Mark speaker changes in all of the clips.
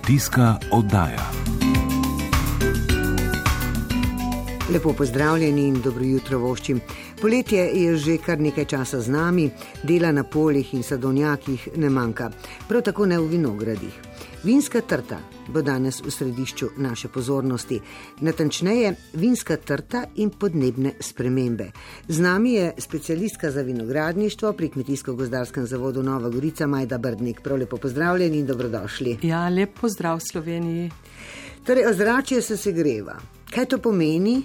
Speaker 1: Kmetijska oddaja.
Speaker 2: Lepo pozdravljeni in dobro jutro voščim. Poletje je že kar nekaj časa z nami, dela na poljih in sadovnjakih ne manjka, prav tako ne v vinogradih. Vinska trta bo danes v središču naše pozornosti, natančneje vinska trta in podnebne spremembe. Z nami je specialistka za vinogradništvo pri Kmetijsko-gozdarskem zavodu Nova Gorica Majda Brdnik. Prav lepo pozdravljeni in dobrodošli.
Speaker 3: Ja, lep pozdrav Sloveniji.
Speaker 2: Torej, ozračje se segreva. Kaj to pomeni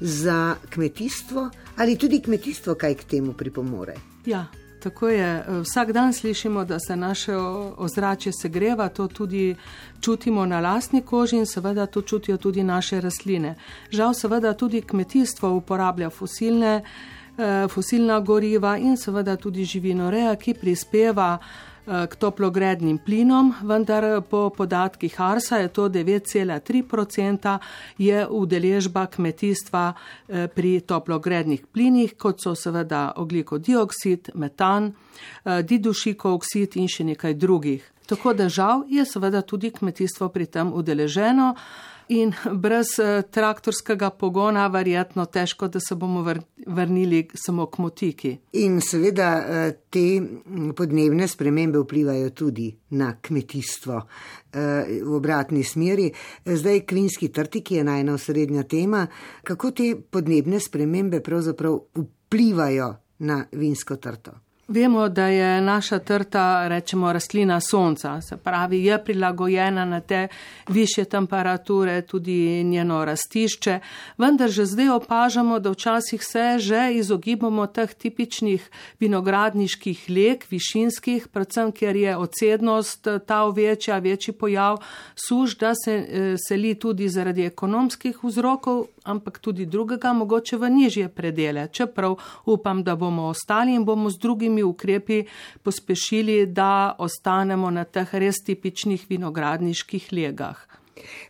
Speaker 2: za kmetijstvo ali tudi kmetijstvo, kaj k temu pripomore?
Speaker 3: Ja, tako je. Vsak dan slišimo, da se naše ozračje segreva, to tudi čutimo na lastni koži in seveda to čutijo tudi naše rastline. Žal seveda tudi kmetijstvo uporablja fosilne, eh, fosilna goriva in seveda tudi živinoreja, ki prispeva k toplogrednim plinom, vendar po podatkih Arsa je to 9,3% je udeležba kmetijstva eh, pri toplogrednih plinih, kot so seveda ogliko dioksid, metan, eh, didušikov oksid in še nekaj drugih. Tako da žal je seveda tudi kmetijstvo pri tem udeleženo in brez eh, traktorskega pogona verjetno težko, da se bomo vrnili samo k motiki.
Speaker 2: In seveda eh, te podnebne spremembe vplivajo tudi na kmetijstvo eh, v obratni smeri. Zdaj klinski trti, ki je najna osrednja tema, kako te podnebne spremembe pravzaprav vplivajo na vinsko trto.
Speaker 3: Vemo, da je naša trta, rečemo, rastlina sonca, se pravi, je prilagojena na te više temperature, tudi njeno rastišče, vendar že zdaj opažamo, da včasih se že izogibamo teh tipičnih vinogradniških lek, višinskih, predvsem ker je odsednost ta večja, večji pojav suš, da se eh, seli tudi zaradi ekonomskih vzrokov, ampak tudi drugega, mogoče v nižje predele. Čeprav upam, da bomo ostali in bomo z drugimi ukrepi pospešili, da ostanemo na teh res tipičnih vinogradniških legah.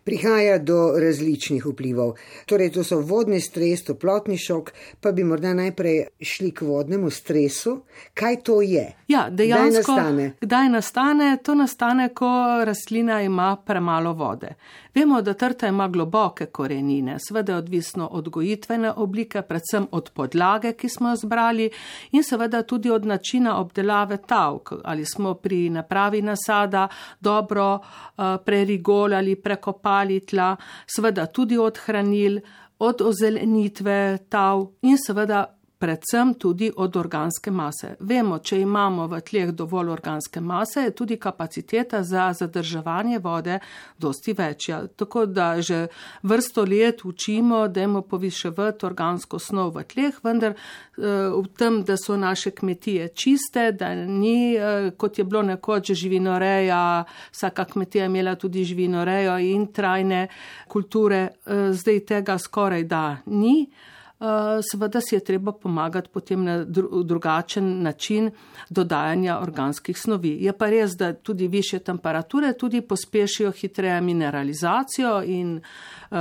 Speaker 2: Prihaja do različnih vplivov. Torej, to so vodni stres, toplotni šok, pa bi morda najprej šli k vodnemu stresu. Kaj to je?
Speaker 3: Ja, dejansko, kdaj nastane? Kdaj nastane? To nastane, ko rastlina ima premalo vode. Vemo, da trta ima globoke korenine, seveda je odvisno od gojitvene oblike, predvsem od podlage, ki smo jo zbrali in seveda tudi od načina obdelave tavk, ali smo pri napravi nasada dobro uh, prerigoli ali prekopali tla, seveda tudi od hranil, od ozelenitve tav in seveda predvsem tudi od organske mase. Vemo, če imamo v tleh dovolj organske mase, je tudi kapaciteta za zadrževanje vode dosti večja. Tako da že vrsto let učimo, da imamo poviševati organsko snov v tleh, vendar eh, v tem, da so naše kmetije čiste, da ni, eh, kot je bilo nekoč živinoreja, vsaka kmetija imela tudi živinorejo in trajne kulture, eh, zdaj tega skoraj da ni. Eh, seveda si je treba pomagati potem na drugačen način dodajanja organskih snovi. Je pa res, da tudi više temperature tudi pospešijo hitreje mineralizacijo in uh,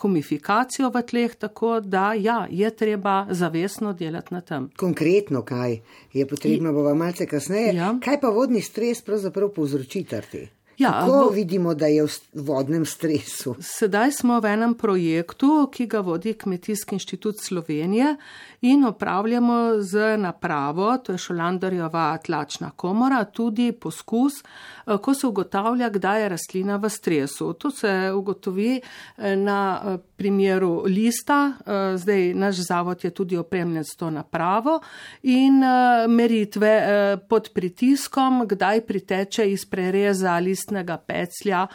Speaker 3: humifikacijo v tleh, tako da ja, je treba zavestno delati na tem.
Speaker 2: Konkretno, kaj je potrebno, bova malce kasneje. Ja. Kaj pa vodni stres pravzaprav povzroči trti? Ja, Kako vidimo, da je v vodnem stresu?
Speaker 3: Sedaj smo v enem projektu, ki ga vodi Kmetijski inštitut Slovenije in opravljamo z napravo, to je Šolandarjeva tlačna komora, tudi poskus, eh, ko se ugotavlja, kdaj je rastlina v stresu. To se ugotovi eh, na eh, primeru lista, zdaj naš zavod je tudi opremljen s to napravo in meritve pod pritiskom, kdaj priteče iz prereza listnega peclja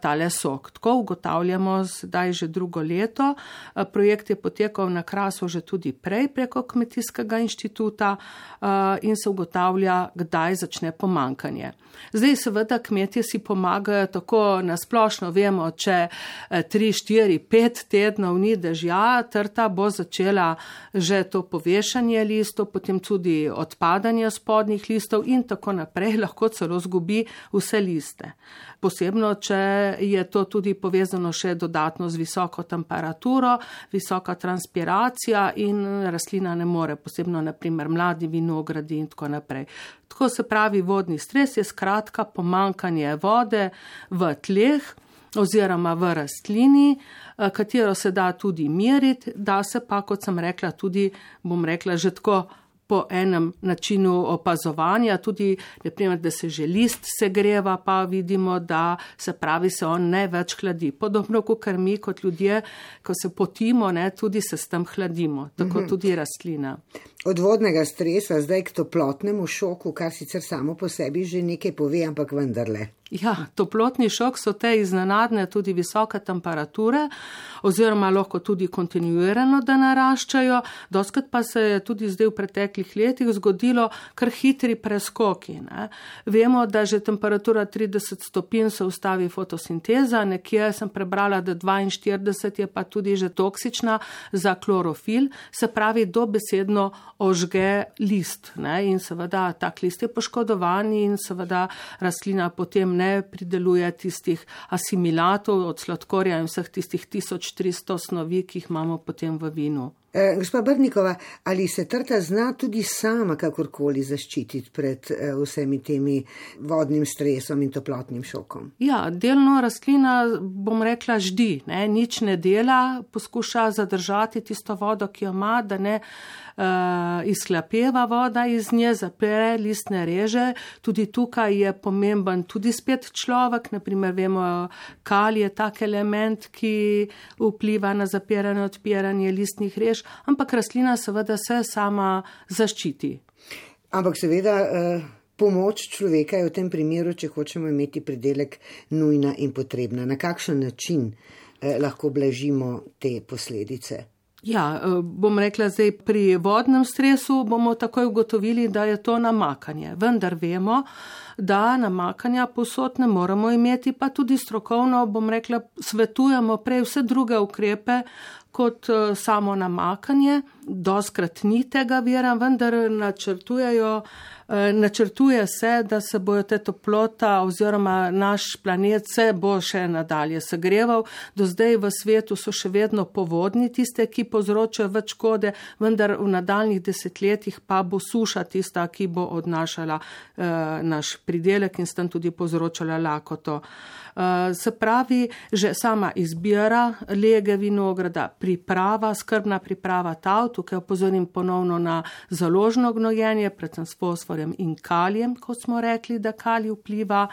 Speaker 3: tale sok. Tako ugotavljamo zdaj že drugo leto. Projekt je potekal na krasu že tudi prej preko kmetijskega inštituta in se ugotavlja, kdaj začne pomankanje. Zdaj seveda kmetje si pomagajo tako nasplošno, vemo, če 3, 4, 5 tednov ni dežja, trta bo začela že to povešanje listov, potem tudi odpadanje spodnjih listov in tako naprej, lahko celo zgubi vse liste. Posebno, če je to tudi povezano še dodatno z visoko temperaturo, visoka transpiracija in rastlina ne more, posebno naprimer mladi vinogradi in tako naprej. Tako se pravi, vodni stres je skratka pomankanje vode v tleh oziroma v rastlini, eh, katero se da tudi meriti, da se pa, kot sem rekla, tudi, bom rekla, že tako po enem načinu opazovanja, tudi, naprimer, da se že list segreva, pa vidimo, da se pravi, se on ne več hladi. Podobno kot mi, kot ljudje, ko se potimo, ne, tudi se s tem hladimo, tako mhm. tudi rastlina.
Speaker 2: Od vodnega stresa zdaj k toplotnemu šoku, kar sicer samo po sebi že nekaj pove, ampak vendarle.
Speaker 3: Ja, toplotni šok so te iznenadne tudi visoke temperature, oziroma lahko tudi kontinuirano, da naraščajo. Doskrat pa se je tudi zdaj v preteklih letih zgodilo kar hitri preskoki. Ne. Vemo, da že temperatura 30 stopinj se ustavi fotosinteza, nekje sem prebrala, da 42 je pa tudi že toksična za klorofil, se pravi, dobesedno ožge list. Ne. In seveda tak list je poškodovan in seveda rastlina potem ne prideluje tistih asimilatov od sladkorja in vseh tistih 1300 snovi, ki jih imamo potem v vinu.
Speaker 2: E, gospa Brnikova, ali se trta zna tudi sama kakorkoli zaščititi pred e, vsemi temi vodnim stresom in toplotnim šokom?
Speaker 3: Ja, delno rastlina, bom rekla, ždi, ne, nič ne dela, poskuša zadržati tisto vodo, ki jo ima, da ne uh, izklapeva voda iz nje, zapre listne reže. Tudi tukaj je pomemben tudi spet človek, naprimer vemo, kal je tak element, ki vpliva na zapiranje, odpiranje listnih rež, ampak rastlina seveda se sama zaščiti.
Speaker 2: Ampak seveda. Uh... Pomoč človeka je v tem primeru, če hočemo imeti pridelek, nujna in potrebna. Na kakšen način eh, lahko blažimo te posledice?
Speaker 3: Ja, eh, bom rekla, zdaj pri vodnem stresu bomo takoj ugotovili, da je to namakanje. Vendar vemo, da namakanja posod ne moramo imeti, pa tudi strokovno, bom rekla, svetujemo prej vse druge ukrepe kot eh, samo namakanje. Doskrat ni tega vira, vendar načrtujejo. Eh, načrtuje se, da se bojo te toplota oziroma naš planet se bo še nadalje segreval. Do zdaj v svetu so še vedno povodni tiste, ki povzročajo več škode, vendar v nadaljnih desetletjih pa bo suša tista, ki bo odnašala eh, naš pridelek in s tem tudi povzročala lakoto. Eh, se pravi, že sama izbira lege vinograda, priprava, skrbna priprava tav, tukaj opozorim ponovno na založno gnojenje, predvsem s fosforjem in kalijem, kot smo rekli, da kalij vpliva.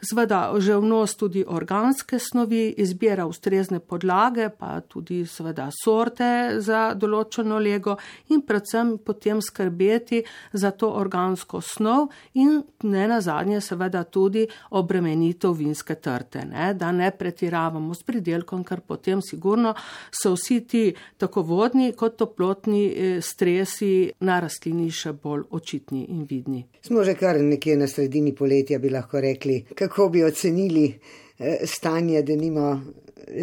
Speaker 3: Zveda že vnos tudi organske snovi, izbira ustrezne podlage, pa tudi seveda sorte za določeno lego in predvsem potem skrbeti za to organsko snov in ne nazadnje seveda tudi obremenitev vinske trte, ne? da ne pretiravamo s pridelkom, ker potem sigurno so vsi ti tako vodni kot toplotni eh, stresi na rastlini še bolj očitni in vidni.
Speaker 2: Smo že kar nekje na sredini poletja, bi lahko rekli kako bi ocenili eh, stanje, da nima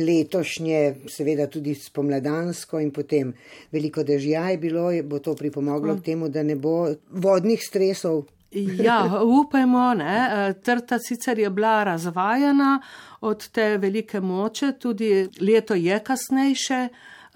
Speaker 2: letošnje, seveda tudi spomladansko in potem veliko dežja je bilo, bo to pripomoglo k mm. temu, da ne bo vodnih stresov.
Speaker 3: Ja, upajmo, ne. Eh, trta sicer je bila razvajana od te velike moče, tudi leto je kasnejše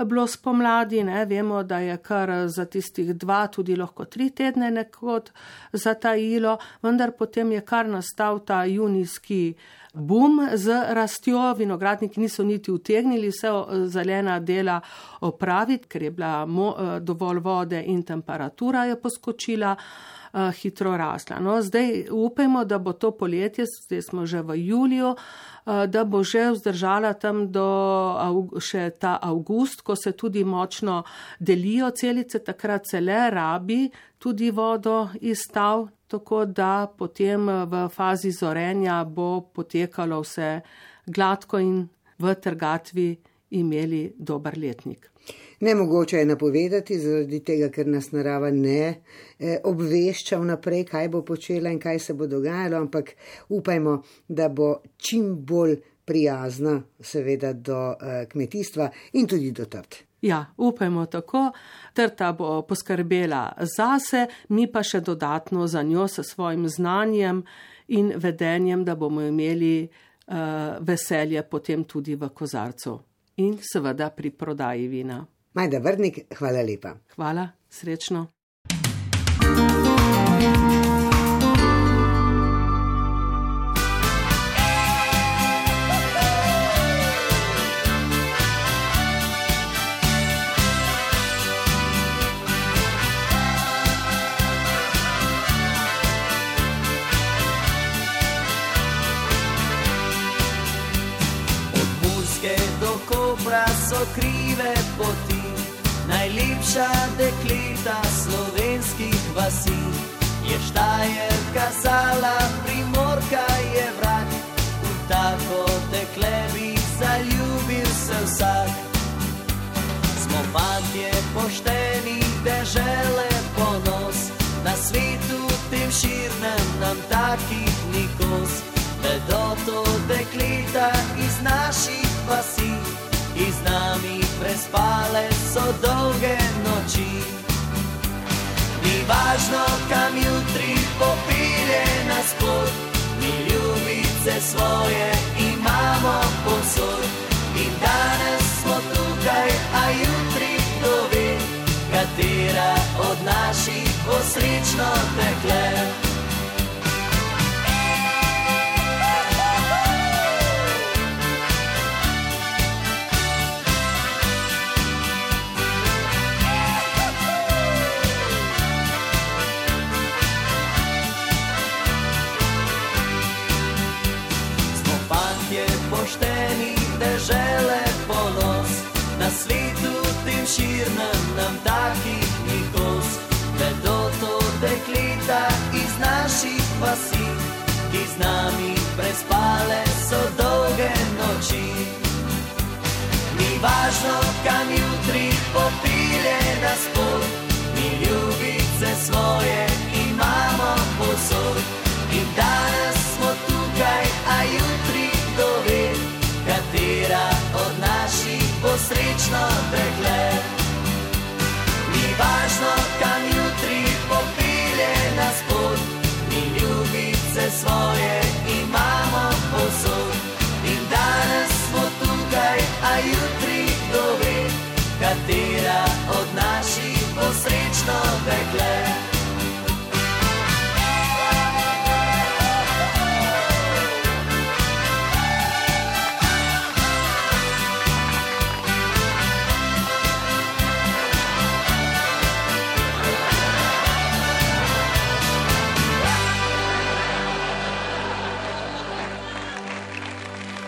Speaker 3: bilo spomladi, ne, vemo, da je kar za tistih dva, tudi lahko tri tedne nekod zatajilo, vendar potem je kar nastal ta junijski bum z rastjo, vinogradniki niso niti utegnili vse zelena dela opraviti, ker je bila mo, dovolj vode in temperatura je poskočila. Hitro rasla. No, zdaj upajmo, da bo to poletje, zdaj smo že v juliju, Eh, da bo že vzdržala tam do še ta avgust, ko se tudi močno delijo celice, takrat se le rabi tudi vodo iz stav, tako da potem eh, v fazi zorenja bo potekalo vse gladko in v trgatvi imeli dober letnik.
Speaker 2: Nemogoče je napovedati, zaradi tega, ker nas narava ne eh, obvešča vnaprej, kaj bo počela in kaj se bo dogajalo, ampak upajmo, da bo čim bolj prijazna, seveda, do uh, kmetijstva in tudi do trt.
Speaker 3: Ja, upajmo tako, trta bo poskrbela zase, mi pa še dodatno za njo s svojim znanjem in vedenjem, da bomo imeli uh, veselje potem tudi v kozarcu in seveda pri prodaji vina.
Speaker 2: Majda Vrnik, hvala lepa.
Speaker 3: Hvala, srečno.
Speaker 1: So krive poti, najlepša dekleta slovenskih vasi. Je štajer kazala, primorka je vrak, v tako dekle bi zaljubil se vsak. Smo fantje pošteni, dežele ponos, na svetu tem širnem nam takih nikos. Vedo to dekleta iz naših vasi prespale so dolge noči. Ni važno, kam jutri popilje nas pot, mi ljubice svoje imamo posod. In danes smo tukaj, a jutri kdo ve, katera od naših bo srečno tekle. Važno, kam jutri popilje nas pot, mi ljubice svoje imamo posod. In danes smo tukaj, a jutri kdo ve, katera od naših bo srečno dekle.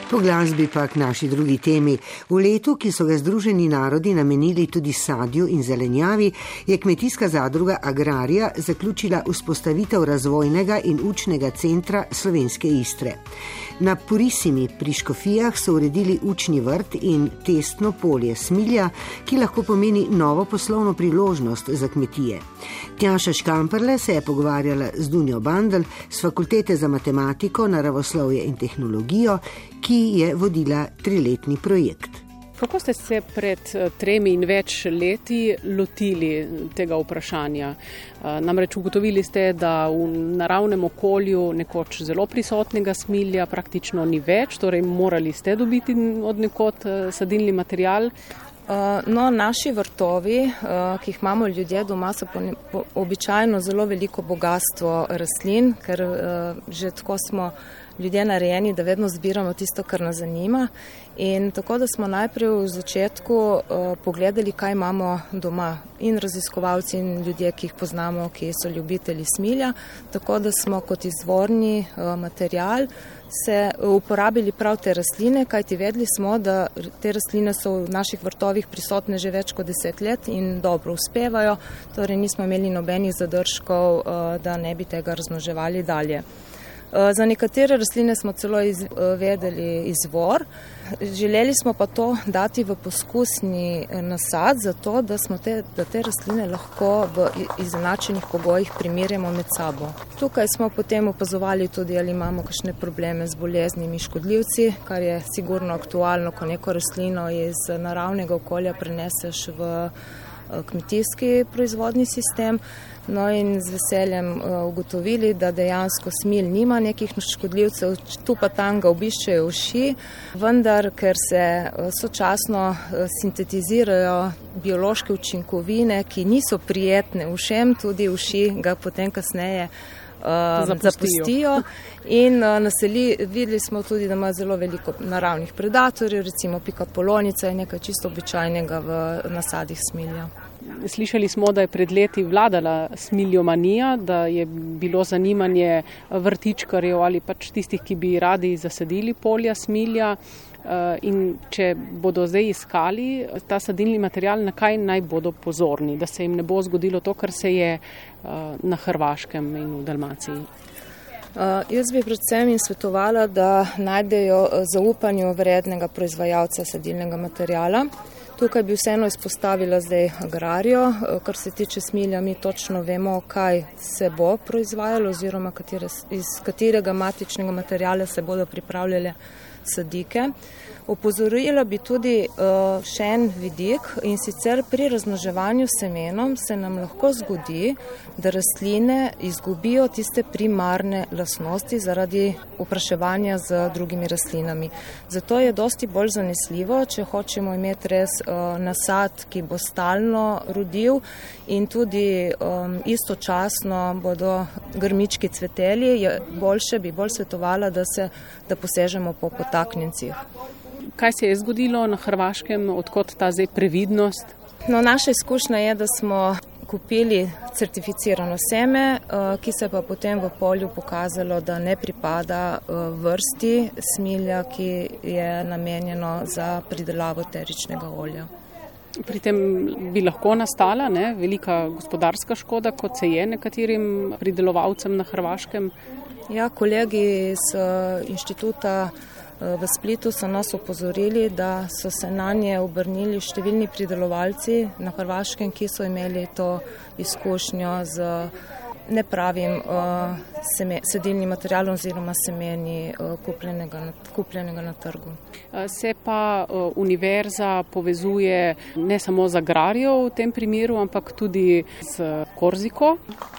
Speaker 2: Po glasbi pa k naši drugi temi. V letu, ki so ga Združeni narodi namenili tudi sadju in zelenjavi, je kmetijska zadruga Agraria zaključila vzpostavitev razvojnega in učnega centra slovenske Istre. Na Purisimi pri Škofijah so uredili učni vrt in testno polje smilja, ki lahko pomeni novo poslovno priložnost za kmetije. Tjaša Škamperle se je pogovarjala z Dunjo Bandel z Fakultete za matematiko, naravoslovje in tehnologijo, ki je vodila triletni projekt.
Speaker 4: Kako ste se pred eh, tremi in več leti lotili tega vprašanja? Eh, namreč ugotovili ste, da v naravnem okolju nekoč zelo prisotnega smilja praktično ni več, torej morali ste dobiti od nekot eh, sadilni material.
Speaker 5: No, naši vrtovi, ki jih imamo ljudje doma, so po, po, običajno zelo veliko bogatstvo rastlin, ker že tako smo ljudje narejeni, da vedno zbiramo tisto, kar nas zanima. In tako da smo najprej v začetku uh, pogledali, kaj imamo doma in raziskovalci in ljudje, ki jih poznamo, ki so ljubitelji smilja, tako da smo kot izvorni uh, material se uporabili prav te rastline, kajti vedeli smo, da te rastline so v naših vrtovih prisotne že več kot deset let in dobro uspevajo, torej nismo imeli nobenih zadržkov, uh, da ne bi tega raznoževali dalje. Za nekatere rastline smo celo izvedeli izvor. Želeli smo pa to dati v poskusni nasad, zato da, te, da te rastline lahko v izenačenih pogojih primerjamo med sabo. Tukaj smo potem opazovali tudi, ali imamo kakšne probleme z boleznimi škodljivci, kar je sigurno aktualno, ko neko rastlino iz naravnega okolja preneseš v kmetijski proizvodni sistem. No in z veseljem ugotovili, da dejansko smil nima nekih škodljivcev, tu pa tam ga obiščejo uši, vendar ker se sočasno sintetizirajo biološke učinkovine, ki niso prijetne ušem, tudi uši ga potem kasneje zapustijo. zapustijo. In naseli, videli smo tudi, da ima zelo veliko naravnih predatorjev, recimo pika polonica je nekaj čisto običajnega v nasadih smilja.
Speaker 4: Slišali smo, da je pred leti vladala smiljomanija, da je bilo zanimanje vrtičkarjev ali pač tistih, ki bi radi zasedili polja smilja. In če bodo zdaj iskali ta sadilni material, na kaj naj bodo pozorni, da se jim ne bo zgodilo to, kar se je na Hrvaškem in v Dalmaciji.
Speaker 5: Uh, jaz bi predvsem jim svetovala, da najdejo zaupanju vrednega proizvajalca sadilnega materijala. Tukaj bi vseeno izpostavila zdaj agrarijo, kar se tiče smilja, mi točno vemo, kaj se bo proizvajalo oziroma katere, iz katerega matičnega materijala se bodo pripravljale sadike. Opozorila bi tudi uh, še en vidik in sicer pri raznoževanju semenom se nam lahko zgodi, da rastline izgubijo tiste primarne lasnosti zaradi upraševanja z drugimi rastlinami. Zato je dosti bolj zanesljivo, če hočemo imeti res uh, nasad, ki bo stalno rodil in tudi um, istočasno bodo grmički cveteli, je boljše, bi bolj svetovala, da, se, da posežemo po potaknjencih.
Speaker 4: Kaj se je zgodilo na Hrvaškem, odkot ta zdaj previdnost?
Speaker 5: No, naša izkušnja je, da smo kupili certificirano seme, eh, ki se pa potem v polju pokazalo, da ne pripada eh, vrsti smilja, ki je namenjeno za pridelavo teričnega olja.
Speaker 4: Pri tem bi lahko nastala ne, velika gospodarska škoda, kot se je nekaterim pridelovalcem na Hrvaškem.
Speaker 5: Ja, kolegi iz eh, inštituta V Splitu so nas opozorili, da so se na nje obrnili številni pridelovalci na Hrvaškem, ki so imeli to izkušnjo z nepravim uh, sedilnim materialom oziroma semeni uh, kupljenega, kupljenega na trgu.
Speaker 4: Uh, se pa uh, univerza povezuje ne samo z agrarijo v tem primeru, ampak tudi z Korziko.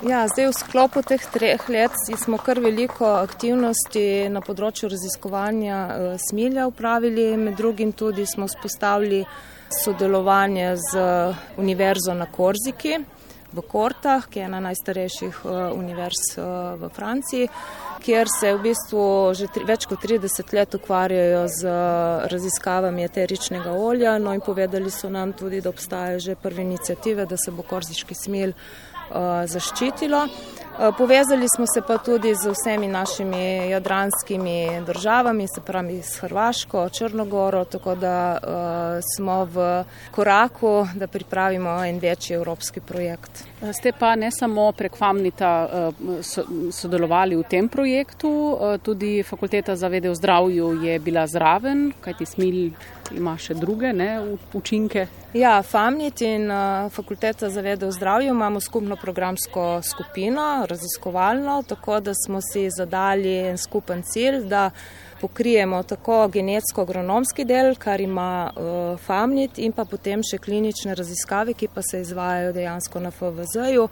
Speaker 5: Ja, zdaj v sklopu teh treh let smo kar veliko aktivnosti na področju raziskovanja uh, smilja upravili, med drugim tudi smo spostavili sodelovanje z univerzo na Korziki v Kortah, ki je ena najstarejših uh, univerz uh, v Franciji, kjer se v bistvu že tri, več kot 30 let ukvarjajo z uh, raziskavami eteričnega olja. No in povedali so nam tudi, da obstajajo že prve inicijative, da se bo korziški smil zaščitilo. Eh, povezali smo se pa tudi z vsemi našimi jadranskimi državami, se pravi s Hrvaško, Črnogoro, tako da uh, smo v koraku, da pripravimo en večji evropski projekt.
Speaker 4: Eh, ste pa ne samo prek Famnita sodelovali v tem projektu, tudi Fakulteta za vede o zdravju je bila zraven, kajti smil ima še druge ne, učinke.
Speaker 5: Ja, Famnit in Fakulteta za vede o zdravju imamo skupno programsko skupino, raziskovalno, tako da smo si zadali en skupen cilj, da pokrijemo tako genetsko-agronomski del, kar ima uh, Famnit, in pa potem še klinične raziskave, ki pa se izvajajo dejansko na FVZ-ju.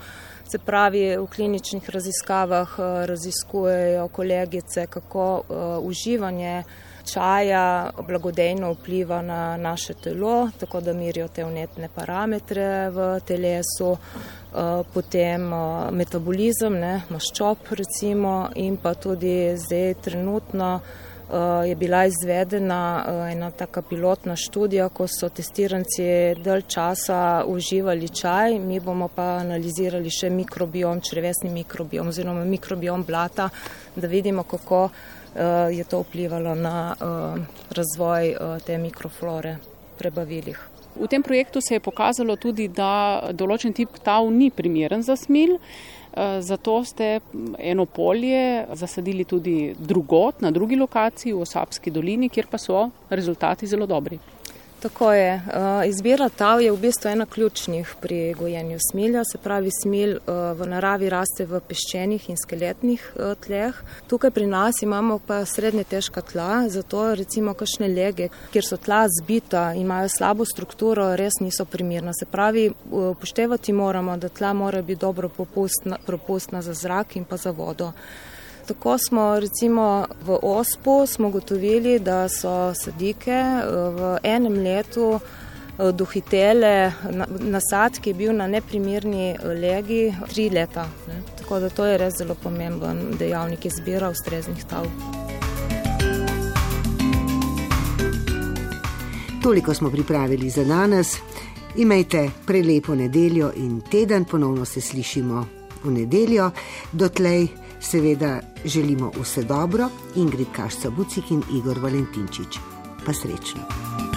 Speaker 5: Se pravi, v kliničnih raziskavah uh, raziskujejo kolegice, kako uh, uživanje čaja blagodejno vpliva na naše telo, tako da mirijo te vnetne parametre v telesu, eh, potem eh, metabolizem, ne, maščob recimo in pa tudi zdaj trenutno eh, je bila izvedena ena taka pilotna študija, ko so testiranci del časa uživali čaj, mi bomo pa analizirali še mikrobiom, črevesni mikrobiom oziroma mikrobiom blata, da vidimo, kako Eh, je to vplivalo na eh, razvoj eh, te mikroflore prebavilih.
Speaker 4: V tem projektu se je pokazalo tudi, da določen tip tav ni primeren za smil. Zato ste eno polje zasadili tudi drugot, na drugi lokaciji v Osapski dolini, kjer pa so rezultati zelo dobri.
Speaker 5: Tako je. Eh, izbira tav je v bistvu ena ključnih pri gojenju smilja. Se pravi, smilj eh, v naravi raste v peščenih in skeletnih eh, tleh. Tukaj pri nas imamo pa srednje težka tla, zato recimo kakšne lege, kjer so tla zbita imajo slabo strukturo, res niso primirna. Se pravi, upoštevati moramo, da tla mora biti dobro propustna za zrak in pa za vodo. Tako smo recimo v OSPO gotovili, da so sadike eh, v enem letu eh, dohitele nasad, ki je bil na neprimerni eh, legi, tri leta. Ne. Tako da to je res zelo pomemben dejavnik izbira ustreznih tav.
Speaker 2: Toliko smo pripravili za danes. Imejte prelepo nedeljo in teden, ponovno se slišimo v nedeljo. Dotlej Seveda želimo vse dobro, Ingrid Kašca Bucik in Igor Valentinčič. Pa srečno.